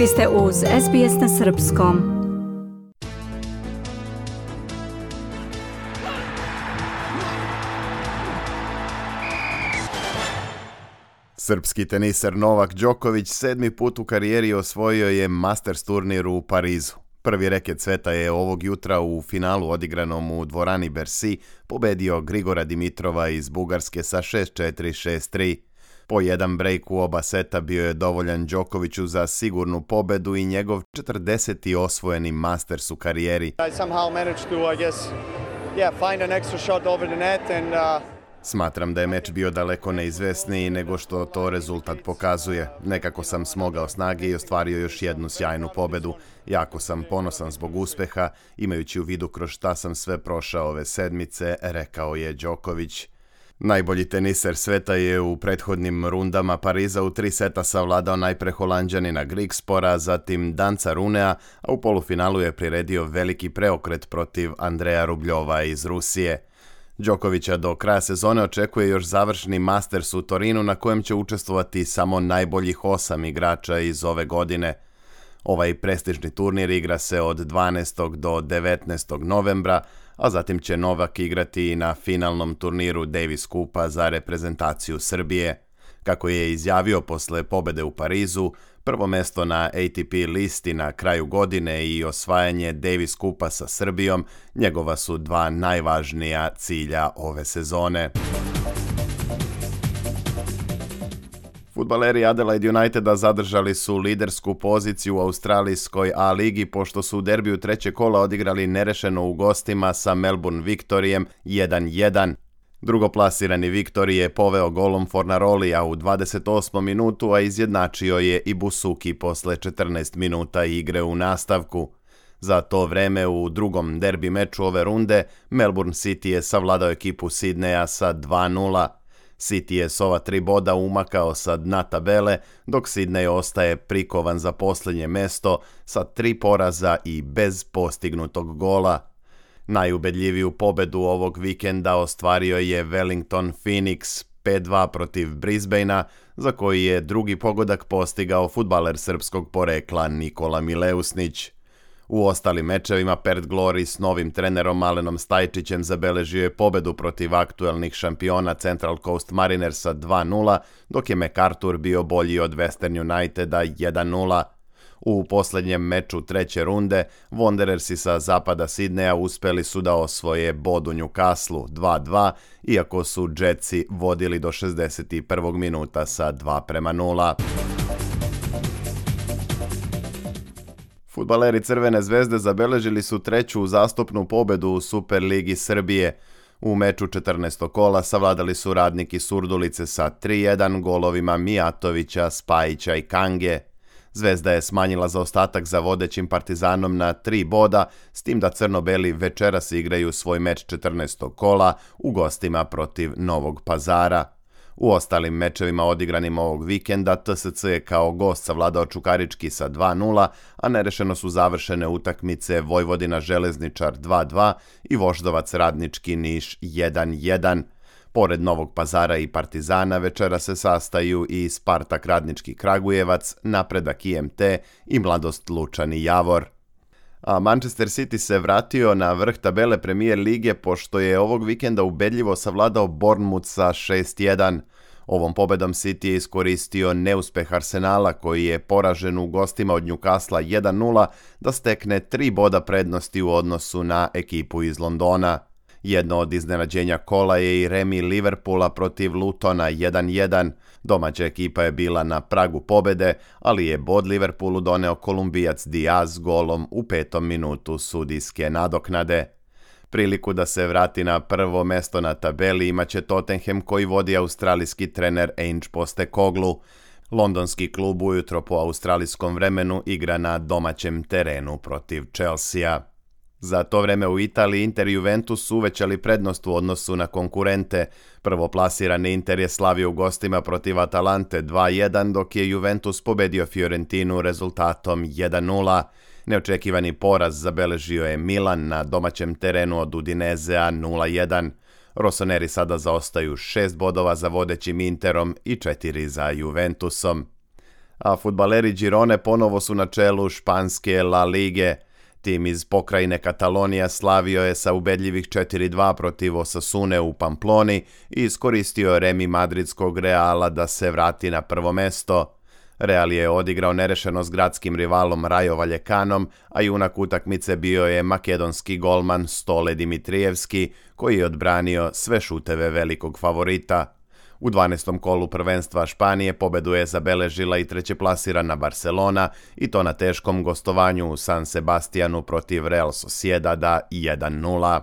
Vi ste uz SBS na Srpskom. Srpski teniser Novak Đoković sedmi put u karijeri osvojio je Masters turnir u Parizu. Prvi reket sveta je ovog jutra u finalu odigranom u dvorani Bersi pobedio Grigora Dimitrova iz Bugarske sa 6-4-6-3. Po jedan break u oba seta bio je dovoljan Đokoviću za sigurnu pobedu i njegov 40. osvojeni Masters u karijeri. I I somehow managed to, guess, yeah, find an extra shot over the net and... Uh... Smatram da je meč bio daleko neizvesniji nego što to rezultat pokazuje. Nekako sam smogao snage i ostvario još jednu sjajnu pobedu. Jako sam ponosan zbog uspeha, imajući u vidu kroz šta sam sve prošao ove sedmice, rekao je Đoković. Najbolji teniser sveta je u prethodnim rundama Pariza u tri seta savladao najpre Holandžanina Grigspora, zatim Danca Runea, a u polufinalu je priredio veliki preokret protiv Andreja Rubljova iz Rusije. Đokovića do kraja sezone očekuje još završni Masters u Torinu na kojem će učestvovati samo najboljih osam igrača iz ove godine – Ovaj prestižni turnir igra se od 12. do 19. novembra, a zatim će Novak igrati na finalnom turniru Davis Kupa za reprezentaciju Srbije. Kako je izjavio posle pobede u Parizu, prvo mesto na ATP listi na kraju godine i osvajanje Davis Kupa sa Srbijom njegova su dva najvažnija cilja ove sezone. Futbaleri Adelaide Uniteda zadržali su lidersku poziciju u Australijskoj A ligi pošto su u derbiju treće kola odigrali nerešeno u gostima sa Melbourne Victorijem 1-1. Drugoplasirani Viktori je poveo golom Fornarolija u 28. minutu, a izjednačio je i Busuki posle 14 minuta igre u nastavku. Za to vreme u drugom derbi meču ove runde Melbourne City je savladao ekipu Sidneja sa 2 -0. City je s ova tri boda umakao sa dna tabele, dok Sidney ostaje prikovan za poslednje mesto sa tri poraza i bez postignutog gola. Najubedljiviju pobedu ovog vikenda ostvario je Wellington Phoenix 5-2 protiv Brisbanea, za koji je drugi pogodak postigao futbaler srpskog porekla Nikola Mileusnić. U ostalim mečevima Perth Glory s novim trenerom Malenom Stajčićem zabeležio je pobedu protiv aktuelnih šampiona Central Coast Marinersa 2-0, dok je MacArthur bio bolji od Western Uniteda 1-0. U poslednjem meču treće runde Wanderersi sa zapada Sidneja uspeli su da osvoje bod u Newcastle 2-2, iako su Jetsi vodili do 61. minuta sa 2 prema 0. Futbaleri Crvene zvezde zabeležili su treću zastopnu pobedu u Superligi Srbije. U meču 14. kola savladali su radniki Surdulice sa 3-1 golovima Mijatovića, Spajića i Kange. Zvezda je smanjila zaostatak za vodećim Partizanom na 3 boda, s tim da crno-beli večeras igraju svoj meč 14. kola u gostima protiv Novog pazara. U ostalim mečevima odigranim ovog vikenda TSC je kao gost savladao Čukarički sa 2-0, a nerešeno su završene utakmice Vojvodina Železničar 2-2 i Voždovac Radnički Niš 1-1. Pored Novog pazara i Partizana večera se sastaju i Spartak Radnički Kragujevac, Napredak IMT i Mladost Lučani Javor. Manchester City se vratio na vrh tabele Premier lige pošto je ovog vikenda ubedljivo savladao Bournemouth sa 6-1. Ovom pobedom City je iskoristio neuspeh Arsenala koji je poražen u gostima od Newcastle 1-0 da stekne tri boda prednosti u odnosu na ekipu iz Londona. Jedno od iznenađenja kola je i remi Liverpoola protiv Lutona 1-1. Domaća ekipa je bila na pragu pobede, ali je bod Liverpoolu doneo kolumbijac Diaz golom u petom minutu sudijske nadoknade. Priliku da se vrati na prvo mesto na tabeli imaće Tottenham koji vodi australijski trener Ange Postekoglu. Londonski klub ujutro po australijskom vremenu igra na domaćem terenu protiv Chelsea. Za to vreme u Italiji Inter i Juventus uvećali prednost u odnosu na konkurente. Prvoplasirani Inter je slavio gostima protiv Atalante 2-1, dok je Juventus pobedio Fiorentinu rezultatom 1-0. Neočekivani poraz zabeležio je Milan na domaćem terenu od Udinezea 0-1. Rossoneri sada zaostaju 6 bodova za vodećim Interom i 4 za Juventusom. A futbaleri Girone ponovo su na čelu španske La Lige – Tim iz pokrajine Katalonija slavio je sa ubedljivih 4-2 protiv Osasune u Pamploni i iskoristio remi madridskog Reala da se vrati na prvo mesto. Real je odigrao nerešeno s gradskim rivalom Rajo Valjekanom, a junak utakmice bio je makedonski golman Stole Dimitrijevski, koji je odbranio sve šuteve velikog favorita. U 12. kolu prvenstva Španije pobedu je zabeležila i trećeplasirana Barcelona i to na teškom gostovanju u San Sebastianu protiv Real Sociedada 1-0.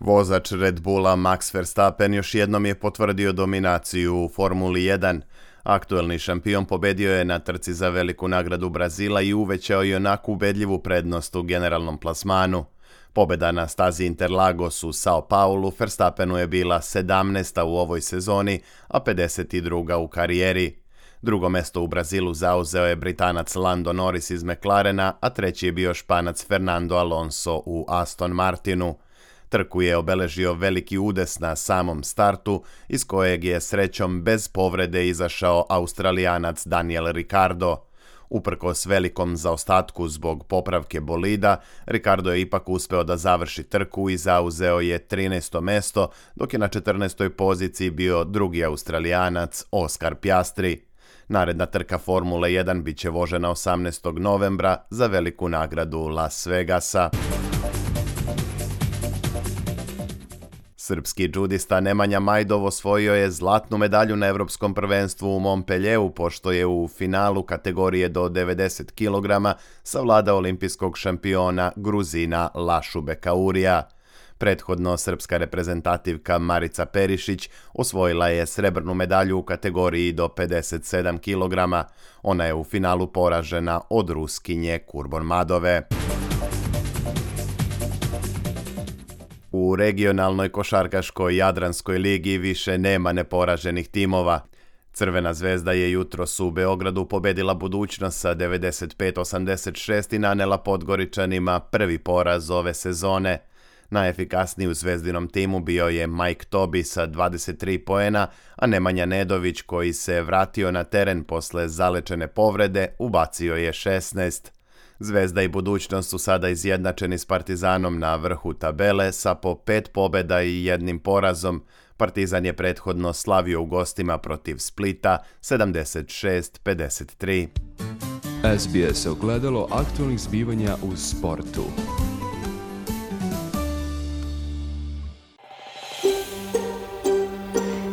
Vozač Red Bulla Max Verstappen još jednom je potvrdio dominaciju u Formuli 1. Aktuelni šampion pobedio je na trci za veliku nagradu Brazila i uvećao je onako ubedljivu prednost u generalnom plasmanu. Pobeda na stazi Interlagos u Sao Paulu Verstappenu je bila 17. u ovoj sezoni, a 52. u karijeri. Drugo mesto u Brazilu zauzeo je Britanac Lando Norris iz McLarena, a treći je bio Španac Fernando Alonso u Aston Martinu. Trku je obeležio veliki udes na samom startu, iz kojeg je srećom bez povrede izašao australijanac Daniel Ricardo – Uprkos velikom zaostatku zbog popravke bolida, Ricardo je ipak uspeo da završi trku i zauzeo je 13. mesto, dok je na 14. poziciji bio drugi australijanac Oscar Piastri. Naredna trka Formule 1 biće vožena 18. novembra za veliku nagradu Las Vegasa. Srpski džudista Nemanja Majdov osvojio je zlatnu medalju na evropskom prvenstvu u Montpellieru pošto je u finalu kategorije do 90 kg savladao olimpijskog šampiona Gruzina Lašu Bekaurija. Prethodno srpska reprezentativka Marica Perišić osvojila je srebrnu medalju u kategoriji do 57 kg. Ona je u finalu poražena od Ruskinje Kurbon Madove. u regionalnoj košarkaškoj Jadranskoj ligi više nema neporaženih timova. Crvena zvezda je jutros u Beogradu pobedila budućnost sa 95-86 i nanela Podgoričanima prvi poraz ove sezone. Najefikasniji u zvezdinom timu bio je Mike Tobi sa 23 poena, a Nemanja Nedović koji se vratio na teren posle zalečene povrede ubacio je 16. Zvezda i budućnost su sada izjednačeni s Partizanom na vrhu tabele sa po pet pobeda i jednim porazom. Partizan je prethodno slavio u gostima protiv Splita 76-53. SBS ogledalo aktualnih zbivanja u sportu.